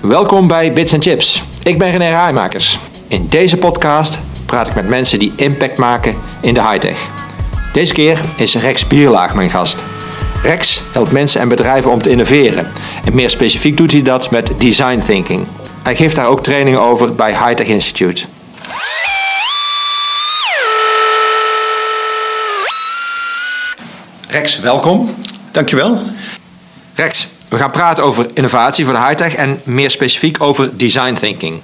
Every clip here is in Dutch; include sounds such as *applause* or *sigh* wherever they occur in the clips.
Welkom bij Bits Chips. Ik ben René Rijmakers. In deze podcast praat ik met mensen die impact maken in de high-tech. Deze keer is Rex Bierlaag mijn gast. Rex helpt mensen en bedrijven om te innoveren. En meer specifiek doet hij dat met design thinking. Hij geeft daar ook trainingen over bij Hightech Institute. Rex, welkom. Dankjewel. Rex, we gaan praten over innovatie voor de high-tech en meer specifiek over design thinking.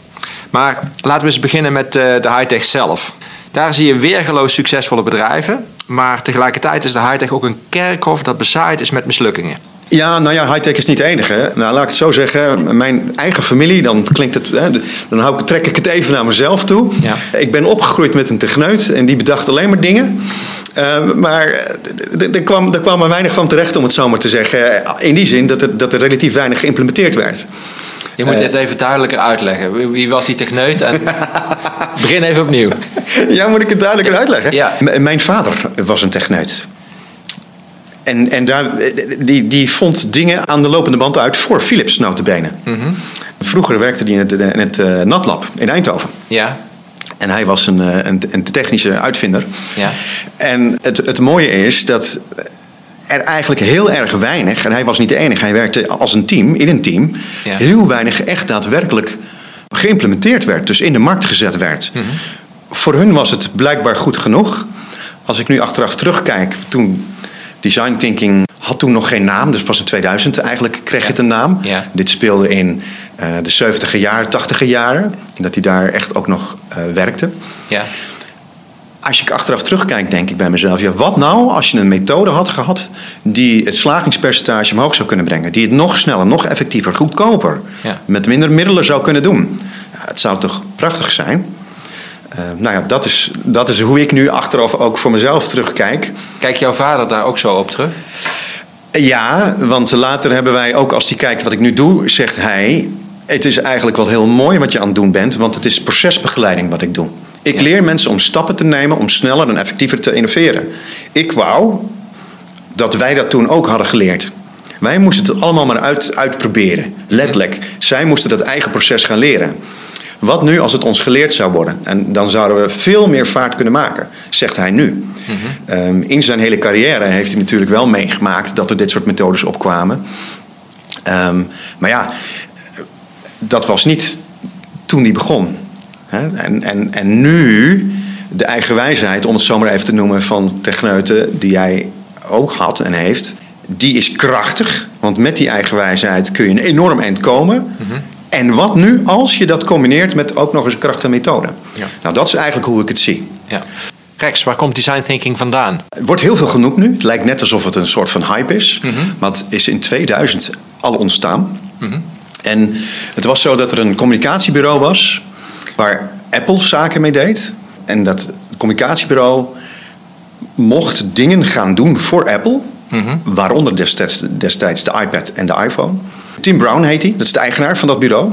Maar laten we eens beginnen met eh, de high-tech zelf. Daar zie je weergeloos succesvolle bedrijven, maar tegelijkertijd is de high-tech ook een kerkhof dat bezaaid is met mislukkingen. Ja, nou ja, high-tech is niet de enige. Nou, laat ik het zo zeggen. Mijn eigen familie, dan klinkt het. Hè, dan hou ik, trek ik het even naar mezelf toe. Ja. Ik ben opgegroeid met een techneut en die bedacht alleen maar dingen. Uh, maar er kwam, er kwam er weinig van terecht, om het zo maar te zeggen. In die zin dat er, dat er relatief weinig geïmplementeerd werd. Je moet dit even duidelijker uitleggen. Wie was die techneut? En *laughs* begin even opnieuw. Ja, moet ik het duidelijker uitleggen? Ja. mijn vader was een techneut. En, en daar, die, die vond dingen aan de lopende band uit voor Philips notabene. Mm Vroeger werkte hij in het, in het uh, NatLab in Eindhoven. Ja. En hij was een, eh, een, een technische uitvinder. Ja. En het, het mooie is dat er eigenlijk heel erg weinig, en hij was niet de enige, hij werkte als een team, in een team, heel weinig echt daadwerkelijk geïmplementeerd werd, dus in de markt gezet werd. Mhm. Voor hun was het blijkbaar goed genoeg. Als ik nu achteraf terugkijk, toen design thinking had toen nog geen naam, dus pas in 2000 eigenlijk kreeg het een naam. Dit speelde in uh, de 70e jaren, 80e jaren, dat hij daar echt ook nog uh, werkte. Ja als ik achteraf terugkijk, denk ik bij mezelf: ja, wat nou als je een methode had gehad die het slagingspercentage omhoog zou kunnen brengen? Die het nog sneller, nog effectiever, goedkoper, met minder middelen zou kunnen doen? Ja, het zou toch prachtig zijn? Uh, nou ja, dat is, dat is hoe ik nu achteraf ook voor mezelf terugkijk. Kijk jouw vader daar ook zo op terug? Ja, want later hebben wij ook, als hij kijkt wat ik nu doe, zegt hij: Het is eigenlijk wel heel mooi wat je aan het doen bent, want het is procesbegeleiding wat ik doe. Ik leer mensen om stappen te nemen om sneller en effectiever te innoveren. Ik wou dat wij dat toen ook hadden geleerd. Wij moesten het allemaal maar uit, uitproberen. Letterlijk. Zij moesten dat eigen proces gaan leren. Wat nu als het ons geleerd zou worden? En dan zouden we veel meer vaart kunnen maken, zegt hij nu. Mm in zijn hele carrière heeft hij natuurlijk wel meegemaakt dat er dit soort methodes opkwamen. Um, maar ja, dat was niet toen hij begon. En, en, en nu de eigen wijsheid, om het zomaar even te noemen, van techneuten die jij ook had en heeft, die is krachtig. Want met die eigen wijsheid kun je een enorm eind komen. Mhm. En wat nu als je dat combineert met ook nog eens een krachtige methode? Ja. Nou, dat is eigenlijk hoe ik het zie. Ja. Rex, waar komt design thinking vandaan? Er wordt heel veel genoemd nu. Het lijkt net alsof het een soort van hype is. Mhm. Maar het is in 2000 al ontstaan. Mhm. En het was zo dat er een communicatiebureau was waar Apple zaken mee deed. En dat communicatiebureau mocht dingen gaan doen voor Apple. Mhm. Waaronder destijds, destijds, de iPad en de iPhone. Tim Brown heet hij, dat is de eigenaar van dat bureau.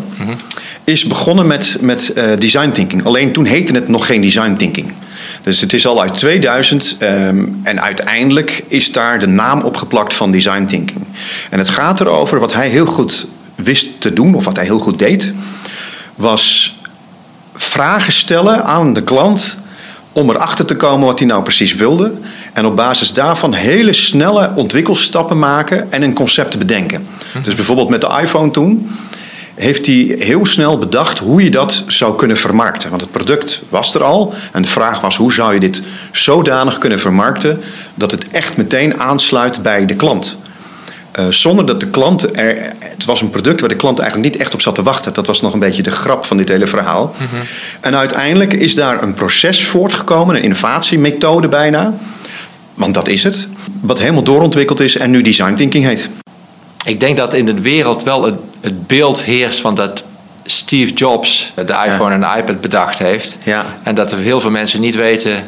Is begonnen met, met uh, design thinking. Alleen toen heette het nog geen design thinking. Dus het is al uit 2000 ehm, en uiteindelijk is daar de naam opgeplakt van design thinking. En het gaat erover wat hij heel goed wist te doen, of wat hij heel goed deed, was vragen stellen aan de klant om erachter te komen wat hij nou precies wilde. En op basis daarvan hele snelle ontwikkelstappen maken en een concept bedenken. Dus bijvoorbeeld met de iPhone toen heeft hij heel snel bedacht hoe je dat zou kunnen vermarkten. Want het product was er al en de vraag was hoe zou je dit zodanig kunnen vermarkten dat het echt meteen aansluit bij de klant. Uh, zonder dat de klant er. Het was een product waar de klant eigenlijk niet echt op zat te wachten. Dat was nog een beetje de grap van dit hele verhaal. Mhm. En uiteindelijk is daar een proces voortgekomen, een innovatiemethode bijna. Want dat is het. Wat helemaal doorontwikkeld is en nu design thinking heet. Ik denk dat in de wereld wel het, het beeld heerst van dat Steve Jobs de iPhone en de iPad bedacht heeft. Ja. En dat er heel veel mensen niet weten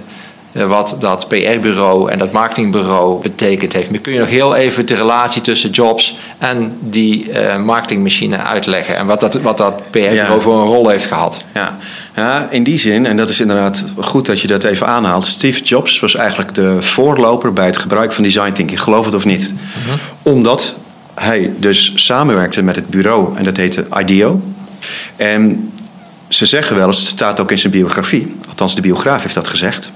wat dat PR-bureau en dat marketingbureau betekend heeft. Maar kun je nog heel even de relatie tussen Jobs en die uh, marketingmachine uitleggen en wat dat, wat dat PR-bureau voor een rol heeft gehad? Ja. ja, in die zin, en dat is inderdaad goed dat je dat even aanhaalt. Steve Jobs was eigenlijk de voorloper bij het gebruik van design thinking, geloof het of niet. Mhm. Omdat hij dus samenwerkte met het bureau en dat heette IDEO. En ze zeggen wel eens, het staat ook in zijn biografie, althans de biograaf heeft dat gezegd,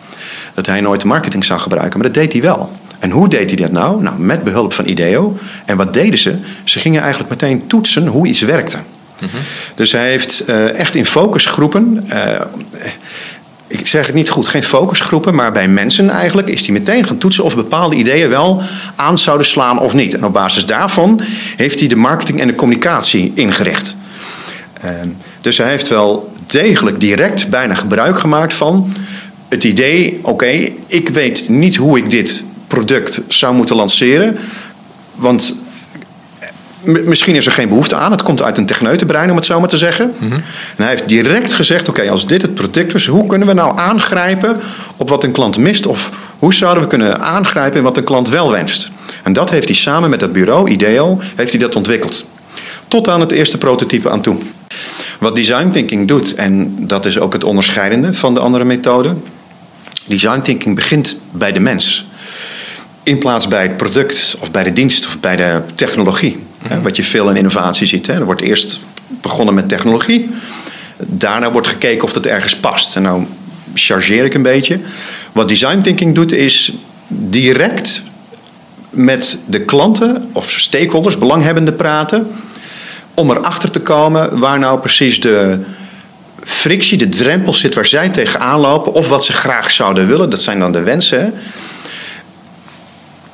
dat hij nooit marketing zou gebruiken, maar dat deed hij wel. En hoe deed hij dat nou? Nou, met behulp van IDEO. En wat deden ze? Ze gingen eigenlijk meteen toetsen hoe iets werkte. Mhm. Dus hij heeft uh, echt in focusgroepen. Uh, ik zeg het niet goed, geen focusgroepen, maar bij mensen eigenlijk is hij meteen gaan toetsen of bepaalde ideeën wel aan zouden slaan of niet. En op basis daarvan heeft hij de marketing en de communicatie ingericht. Ehm, dus hij heeft wel degelijk direct bijna gebruik gemaakt van het idee: oké, ik weet niet hoe ik dit product zou moeten lanceren. Want misschien is er geen behoefte aan. Het komt uit een techneutenbrein, om het zo maar te zeggen. Mhm. En hij heeft direct gezegd: oké, als dit het product is, hoe kunnen we nou aangrijpen op wat een klant mist? Of hoe zouden we kunnen aangrijpen in wat een klant wel wenst? En dat heeft hij samen met dat bureau, IDEO, heeft hij dat ontwikkeld. Tot aan het eerste prototype aan toe. Wat design thinking doet, en dat is ook het onderscheidende van de andere methoden. Design thinking begint bij de mens. In plaats bij het product of bij de dienst of bij de technologie. Mhm. Wat je veel in innovatie ziet. Er wordt eerst begonnen met technologie. Daarna wordt gekeken of dat ergens past. En nou chargeer ik een beetje. Wat design thinking doet is direct met de klanten of stakeholders, belanghebbenden praten om erachter te komen waar nou precies de frictie, de drempel zit waar zij tegenaan lopen. Of wat ze graag zouden willen. Dat zijn dan de wensen.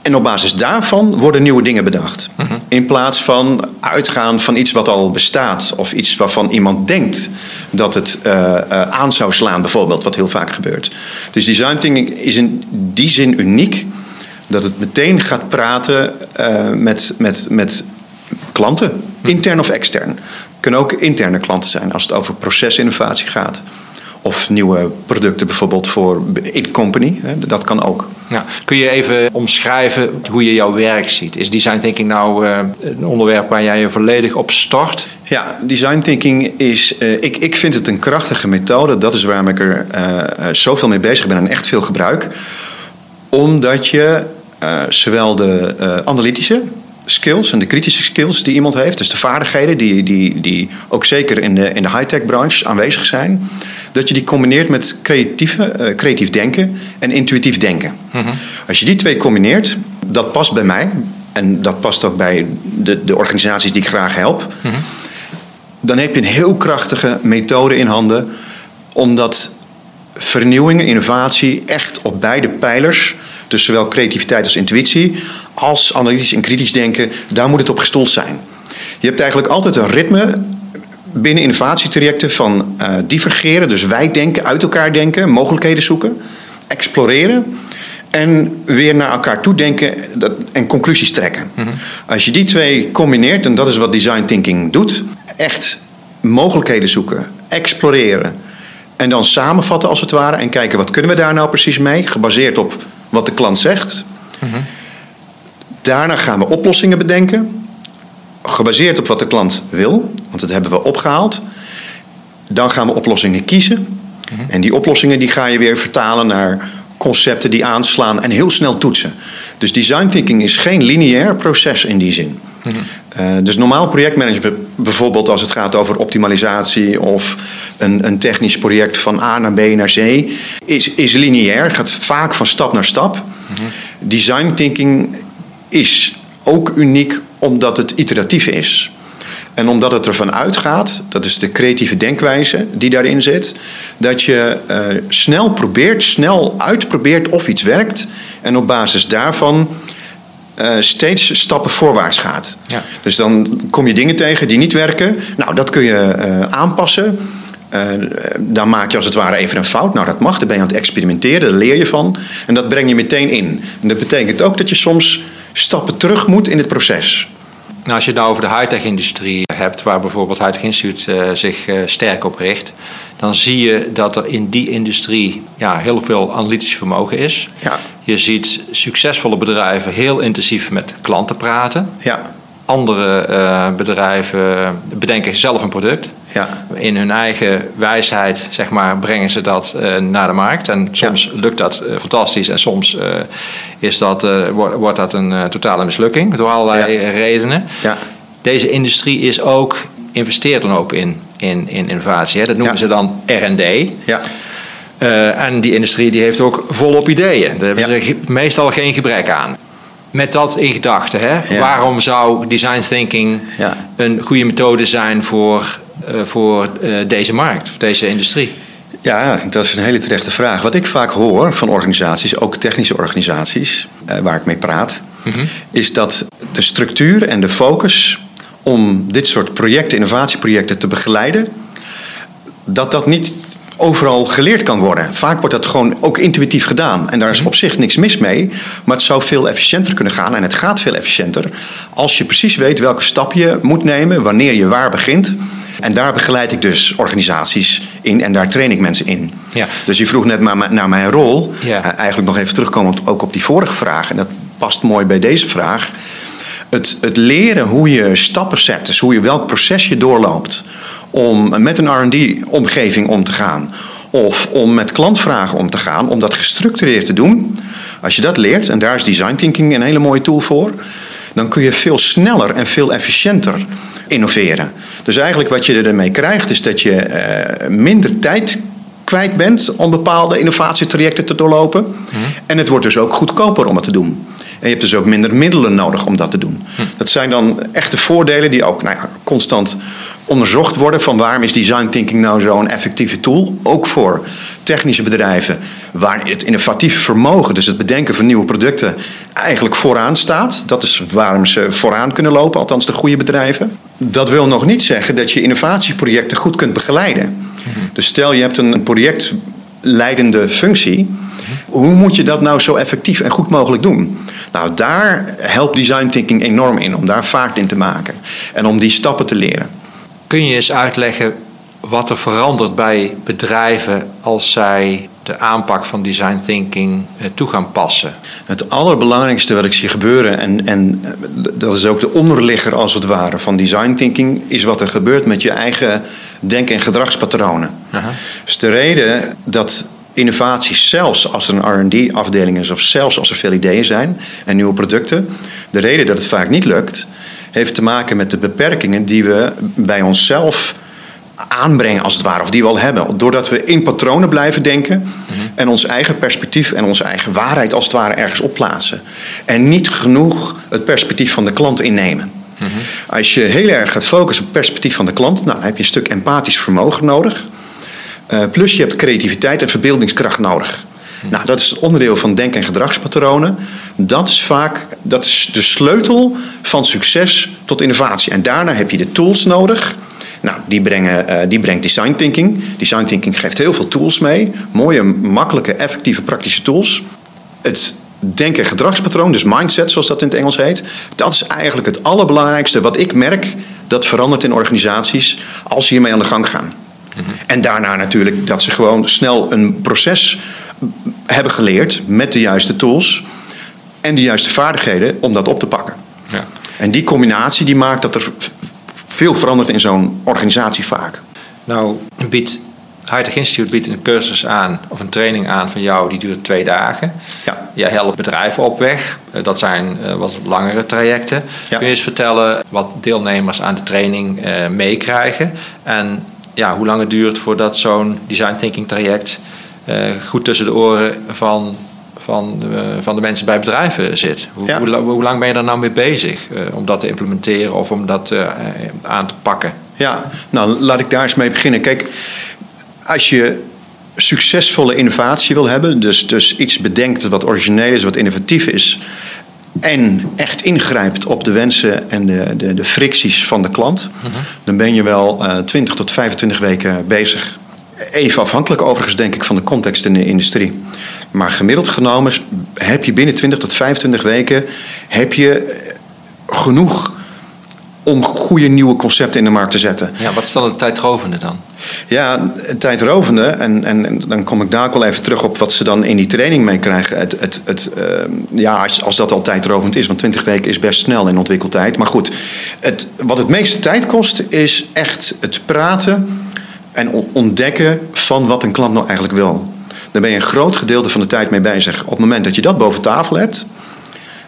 En op basis daarvan worden nieuwe dingen bedacht. Mhm. In plaats van uitgaan van iets wat al bestaat. Of iets waarvan iemand denkt dat het uh, aan zou slaan, bijvoorbeeld. Wat heel vaak gebeurt. Dus design thinking is in die zin uniek. Dat het meteen gaat praten uh, met, met, met klanten, intern of extern. Kunnen ook interne klanten zijn als het over procesinnovatie gaat. Of nieuwe producten bijvoorbeeld voor in company. Dat kan ook. Ja. Kun je even omschrijven hoe je jouw werk ziet? Is design thinking nou uh, een onderwerp waar jij je volledig op stort? Ja, design thinking is. Uh, ik, ik vind het een krachtige methode. Dat is waarom ik er uh, zoveel mee bezig ben en echt veel gebruik. Omdat je zowel de analytische skills en de kritische skills die iemand heeft, dus de vaardigheden die, die, die ook zeker in de, in de high-tech branche aanwezig zijn, dat je die combineert met creatieve, uh, creatief denken en intuïtief denken. Mhm. Als je die twee combineert, dat past bij mij en dat past ook bij de, de organisaties die ik graag help, mhm. dan heb je een heel krachtige methode in handen om dat vernieuwing, innovatie echt op beide pijlers, dus zowel creativiteit als intuïtie, als analytisch en kritisch denken, daar moet het op gestoeld zijn. Je hebt eigenlijk altijd een ritme binnen innovatietrajecten van uh, divergeren, dus wij denken, uit elkaar denken, mogelijkheden zoeken, exploreren en weer naar elkaar toe denken en conclusies trekken. Mhm. Als je die twee combineert, en dat is wat design thinking doet, echt mogelijkheden zoeken, exploreren en dan samenvatten als het ware en kijken wat kunnen we daar nou precies mee, gebaseerd op wat de klant zegt. Daarna gaan we oplossingen bedenken, gebaseerd op wat de klant wil, want dat hebben we opgehaald. Dan gaan we oplossingen kiezen. En die oplossingen die ga je weer vertalen naar concepten die aanslaan en heel snel toetsen. Dus design thinking is geen lineair proces in die zin. Mhm. Uh, dus normaal projectmanagement, bijvoorbeeld als het gaat over optimalisatie of een, een technisch project van A naar B naar C, is, is lineair, gaat vaak van stap naar stap. Mhm. Design thinking is ook uniek omdat het iteratief is. En omdat het ervan uitgaat, dat is de creatieve denkwijze die daarin zit, dat je uh, snel probeert, snel uitprobeert of iets werkt. En op basis daarvan uh, steeds stappen voorwaarts gaat. Ja. Dus dan kom je dingen tegen die niet werken. Nou, dat kun je uh, aanpassen. dan maak je als het ware even een fout. Nou, dat mag. Dan ben je aan het experimenteren. Daar leer je van. En dat breng je meteen in. En dat betekent ook dat je soms stappen terug moet in het proces. Nou, als je het nou over de high-tech-industrie hebt, waar bijvoorbeeld High-tech Instituut uh, zich uh, sterk op richt, dan zie je dat er in die industrie ja, heel veel analytisch vermogen is. Ja. Je ziet succesvolle bedrijven heel intensief met klanten praten. Ja. Andere eh, bedrijven bedenken zelf een product. Ja. In hun eigen wijsheid zeg maar, brengen ze dat uh, naar de markt. En soms lukt dat uh, fantastisch en soms is dat, wordt, wordt dat een totale mislukking door allerlei redenen. Ja. Deze industrie is ook, investeert dan ook in, in, in innovatie. Hè. Dat noemen Ja. ze dan R&D. Ja. Eh, en die industrie die heeft ook volop ideeën. Daar hebben Ja. ze meestal geen gebrek aan. Met dat in gedachten? Ja. waarom zou design thinking een goede methode zijn voor, eh, voor eh, deze markt, voor deze industrie? Ja, dat is een hele terechte vraag. Wat ik vaak hoor van organisaties, ook technische organisaties waar ik mee praat, is dat de structuur en de focus om dit soort projecten, innovatieprojecten te begeleiden, dat dat niet overal geleerd kan worden. Vaak wordt dat gewoon ook intuïtief gedaan. En daar is op zich niks mis mee. Maar het zou veel efficiënter kunnen gaan. En het gaat veel efficiënter. Als je precies weet welke stap je moet nemen. Wanneer je waar begint. En daar begeleid ik dus organisaties in. En daar train ik mensen in. Ja. Dus je vroeg net maar naar mijn rol. Ja. Eh, eigenlijk nog even terugkomen ook op die vorige vraag. En dat past mooi bij deze vraag. Het, het leren hoe je stappen zet. Dus hoe je welk proces je doorloopt om met een RD-omgeving om te gaan. Of om met klantvragen om te gaan, om dat gestructureerd te doen. Als je dat leert, en daar is design thinking een hele mooie tool voor, dan kun je veel sneller en veel efficiënter innoveren. Dus eigenlijk wat je ermee krijgt, is dat je eh, minder tijd kwijt bent om bepaalde innovatietrajecten te doorlopen. En het wordt dus ook goedkoper om het te doen. En je hebt dus ook minder middelen nodig om dat te doen. Dat zijn dan echte voordelen die ook nou ja, constant onderzocht worden van waarom is design thinking nou zo'n effectieve tool. Ook voor technische bedrijven waar het innovatieve vermogen, dus het bedenken van nieuwe producten, eigenlijk vooraan staat. Dat is waarom ze vooraan kunnen lopen, althans de goede bedrijven. Dat wil nog niet zeggen dat je innovatieprojecten goed kunt begeleiden. Dus stel je hebt een projectleidende functie. Hoe moet je dat nou zo effectief en goed mogelijk doen? Nou, daar helpt design thinking enorm in om daar vaart in te maken en om die stappen te leren. Kun je eens uitleggen wat er verandert bij bedrijven als zij de aanpak van design thinking eh, toe gaan passen? Het allerbelangrijkste wat ik zie gebeuren, en, en eh, dat is ook de onderligger als het ware van design thinking, is wat er gebeurt met je eigen denk- en gedragspatronen. Aha. Dus de reden dat innovatie, zelfs als er een RD-afdeling is of zelfs als er veel ideeën zijn en nieuwe producten, de reden dat het vaak niet lukt, heeft te maken met de beperkingen die we bij onszelf aanbrengen, als het ware, of die we al hebben. Doordat we in patronen blijven denken en ons eigen perspectief en onze eigen waarheid, als het ware, ergens opplaatsen. En niet genoeg het perspectief van de klant innemen. Als je heel erg gaat focussen op het perspectief van de klant, nou, dan heb je een stuk empathisch vermogen nodig. Uh, plus je hebt creativiteit en verbeeldingskracht nodig. Nou, dat is het onderdeel van denk- en gedragspatronen. Dat is vaak dat is de sleutel van succes tot innovatie. En daarna heb je de tools nodig. Nou, die, brengen, uh, die brengt design thinking. Design thinking geeft heel veel tools mee. Mooie, makkelijke, effectieve, praktische tools. Het denk- en gedragspatroon, dus mindset zoals dat in het Engels heet. Dat is eigenlijk het allerbelangrijkste wat ik merk dat verandert in organisaties als ze hiermee aan de gang gaan. En daarna natuurlijk dat ze gewoon snel een proces hebben geleerd met de juiste tools en de juiste vaardigheden om dat op te pakken. Ja. En die combinatie die maakt dat er veel verandert in zo'n organisatie vaak. Nou, biedt Hightech Institute biedt een cursus aan of een training aan van jou die duurt twee dagen. Ja. Jij helpt bedrijven op weg. Dat zijn uh, wat langere trajecten. Ja. Kun je eens vertellen wat deelnemers aan de training uh, meekrijgen en ja, hoe lang het duurt voordat zo'n design thinking traject uh, goed tussen de oren van, van, uh, van de mensen bij bedrijven zit. Hoe, Ja. hoe, hoe, lang ben je daar nou mee bezig uh, om dat te implementeren of om dat aan te pakken? Ja, nou laat ik daar eens mee beginnen. Kijk, als je succesvolle innovatie wil hebben, dus, dus iets bedenkt wat origineel is, wat innovatief is, en echt ingrijpt op de wensen en de, de, de fricties van de klant, uh -huh. dan ben je wel uh, 20 tot 25 weken bezig. Even afhankelijk overigens, denk ik, van de context in de industrie. Maar gemiddeld genomen heb je binnen 20 tot 25 weken heb je genoeg om goede nieuwe concepten in de markt te zetten. Ja, wat is dan het tijdrovende dan? Ja, het tijdrovende, en, en, en, dan kom ik daar wel even terug op wat ze dan in die training mee krijgen. Het, het, het, ehm, ja, als, als dat al tijdrovend is, want 20 weken is best snel in ontwikkeltijd. Maar goed, het, wat het meeste tijd kost, is echt het praten en ontdekken van wat een klant nou eigenlijk wil. Daar ben je een groot gedeelte van de tijd mee bezig. Op het moment dat je dat boven tafel hebt,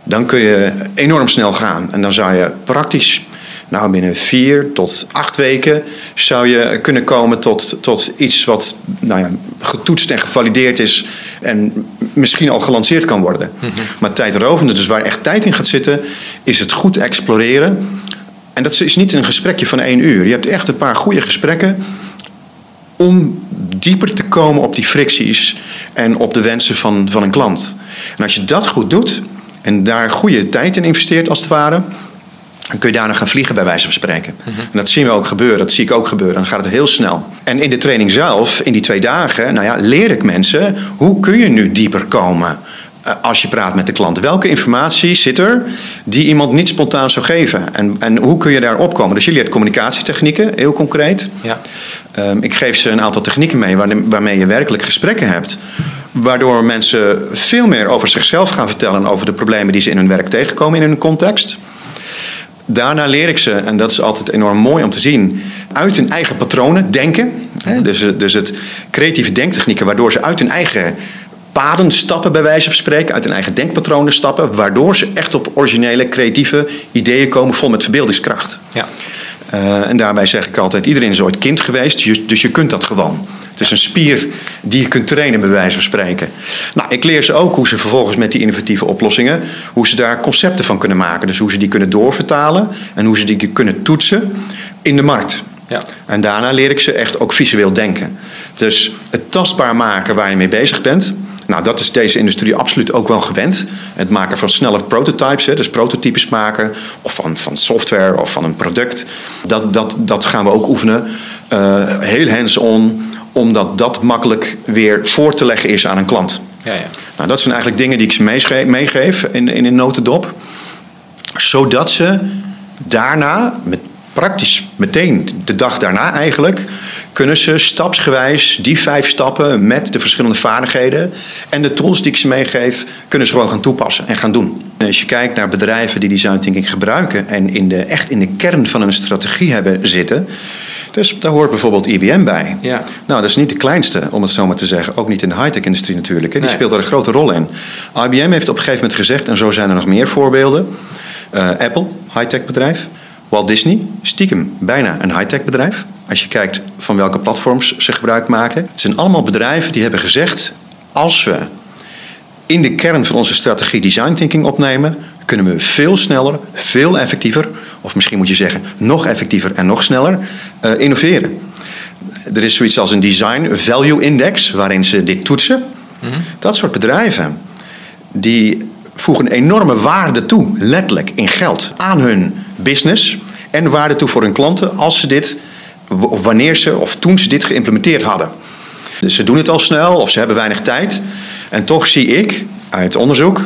dan kun je enorm snel gaan. En dan zou je praktisch nou, binnen vier tot acht weken zou je kunnen komen tot, tot iets wat nou ja, getoetst en gevalideerd is en misschien al gelanceerd kan worden. Mm -hmm. Maar tijdrovende, dus waar echt tijd in gaat zitten, is het goed exploreren. En dat is niet een gesprekje van één uur. Je hebt echt een paar goede gesprekken om dieper te komen op die fricties en op de wensen van, van een klant. En als je dat goed doet en daar goede tijd in investeert als het ware, dan kun je daarna gaan vliegen bij wijze van spreken. En dat zien we ook gebeuren, dat zie ik ook gebeuren. Dan gaat het heel snel. En in de training zelf, in die twee dagen, nou ja, leer ik mensen hoe kun je nu dieper komen als je praat met de klant. Welke informatie zit er die iemand niet spontaan zou geven? En, en hoe kun je daar opkomen? Dus je leert communicatietechnieken, heel concreet. Ja. Um, ik geef ze een aantal technieken mee waarmee je werkelijk gesprekken hebt. Waardoor mensen veel meer over zichzelf gaan vertellen over de problemen die ze in hun werk tegenkomen in hun context. Daarna leer ik ze, en dat is altijd enorm mooi om te zien, uit hun eigen patronen denken. Dus, dus het creatieve denktechnieken, waardoor ze uit hun eigen paden stappen, bij wijze van spreken, uit hun eigen denkpatronen stappen, waardoor ze echt op originele, creatieve ideeën komen, vol met verbeeldingskracht. Ja. Uh, en daarbij zeg ik altijd: iedereen is ooit kind geweest, dus je kunt dat gewoon. Het is een spier die je kunt trainen, bij wijze van spreken. Nou, ik leer ze ook hoe ze vervolgens met die innovatieve oplossingen, hoe ze daar concepten van kunnen maken. Dus hoe ze die kunnen doorvertalen en hoe ze die kunnen toetsen in de markt. Ja. En daarna leer ik ze echt ook visueel denken. Dus het tastbaar maken waar je mee bezig bent. Nou, dat is deze industrie absoluut ook wel gewend. Het maken van snelle prototypes, hè, dus prototypes maken, of van, van software of van een product. Dat, dat, dat gaan we ook oefenen. Uh, heel hands-on, omdat dat makkelijk weer voor te leggen is aan een klant. Ja, ja. Nou, dat zijn eigenlijk dingen die ik ze meegeef in, in een notendop. Zodat ze daarna, met praktisch meteen de dag daarna eigenlijk, kunnen ze stapsgewijs die vijf stappen met de verschillende vaardigheden en de tools die ik ze meegeef, kunnen ze gewoon gaan toepassen en gaan doen. En als je kijkt naar bedrijven die design thinking gebruiken en in de, echt in de kern van een strategie hebben zitten, dus daar hoort bijvoorbeeld IBM bij. Ja. Nou, dat is niet de kleinste, om het zo maar te zeggen. Ook niet in de high-tech-industrie natuurlijk. Hè. Die speelt daar een grote rol in. IBM heeft op een gegeven moment gezegd, en zo zijn er nog meer voorbeelden. Uh, Apple, high-tech bedrijf. Walt Disney, stiekem bijna een high-tech bedrijf. Als je kijkt van welke platforms ze gebruik maken. Het zijn allemaal bedrijven die hebben gezegd: als we in de kern van onze strategie design thinking opnemen, kunnen we veel sneller, veel effectiever, of misschien moet je zeggen nog effectiever en nog sneller, uh, innoveren. Er is zoiets als een Design Value Index, waarin ze dit toetsen. Mhm. Dat soort bedrijven, die voegen enorme waarde toe, letterlijk in geld, aan hun business en waarde toe voor hun klanten als ze dit, of wanneer ze of toen ze dit geïmplementeerd hadden. Dus ze doen het al snel of ze hebben weinig tijd. En toch zie ik uit onderzoek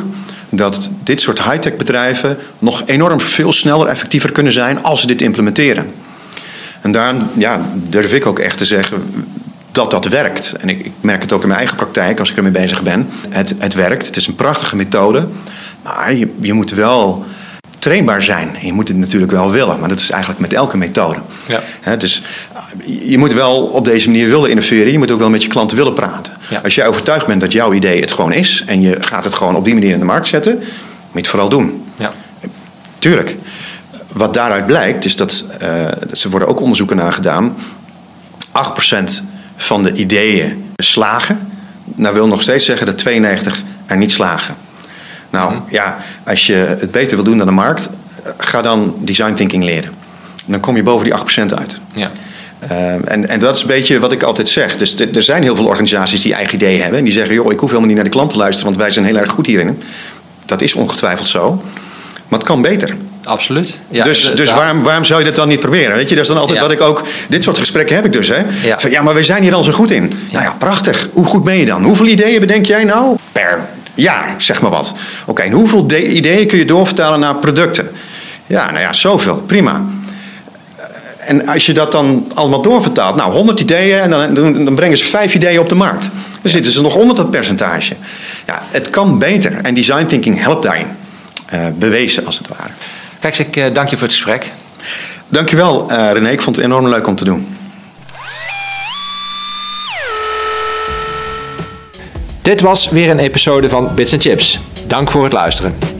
dat dit soort high-tech bedrijven nog enorm veel sneller effectiever kunnen zijn als ze dit implementeren. En daarom ja, durf ik ook echt te zeggen dat dat werkt. En ik, ik, merk het ook in mijn eigen praktijk als ik ermee bezig ben. Het, het werkt, het is een prachtige methode. Maar je, je moet wel trainbaar zijn. Je moet het natuurlijk wel willen, maar dat is eigenlijk met elke methode. Ja. dus je moet wel op deze manier willen innoveren. Je moet ook wel met je klanten willen praten. Als jij overtuigd bent dat jouw idee het gewoon is en je gaat het gewoon op die manier in de markt zetten, moet je het vooral doen. Ja. Tuurlijk. Wat daaruit blijkt, is dat uh, er worden ook onderzoeken naar gedaan. 8% van de ideeën slagen. Nou wil nog steeds zeggen dat 92 er niet slagen. Nou mhm. ja, als je het beter wil doen dan de markt, ga dan design thinking leren. Dan kom je boven die 8% uit. Ja. Uh, en, en dat is een beetje wat ik altijd zeg. Dus er zijn heel veel organisaties die eigen ideeën hebben. En die zeggen, joh, ik hoef helemaal niet naar de klant te luisteren, want wij zijn heel erg goed hierin. Dat is ongetwijfeld zo. Maar het kan beter. Absoluut. Ja, dus dus waarom, waarom zou je dat dan niet proberen? Weet je, dat is dan altijd wat ik ook. Dit soort gesprekken heb ik dus. Hè? Ja. Van, ja, maar we zijn hier al zo goed in. Nou ja, prachtig. Hoe goed ben je dan? Hoeveel ideeën bedenk jij nou? Per jaar, zeg maar wat. Oké, en hoeveel ideeën kun je doorvertalen naar producten? Ja, nou ja, zoveel. Prima. En als je dat dan allemaal doorvertaalt, nou 100 ideeën en dan, dan, brengen ze vijf ideeën op de markt. Dan zitten ze nog onder dat percentage. Ja, het kan beter en design thinking helpt daarin. Uh, bewezen als het ware. Rex, ik uh, dank je voor het gesprek. Dankjewel uh, René, ik vond het enorm leuk om te doen. Dit was weer een episode van Bits Chips. Dank voor het luisteren.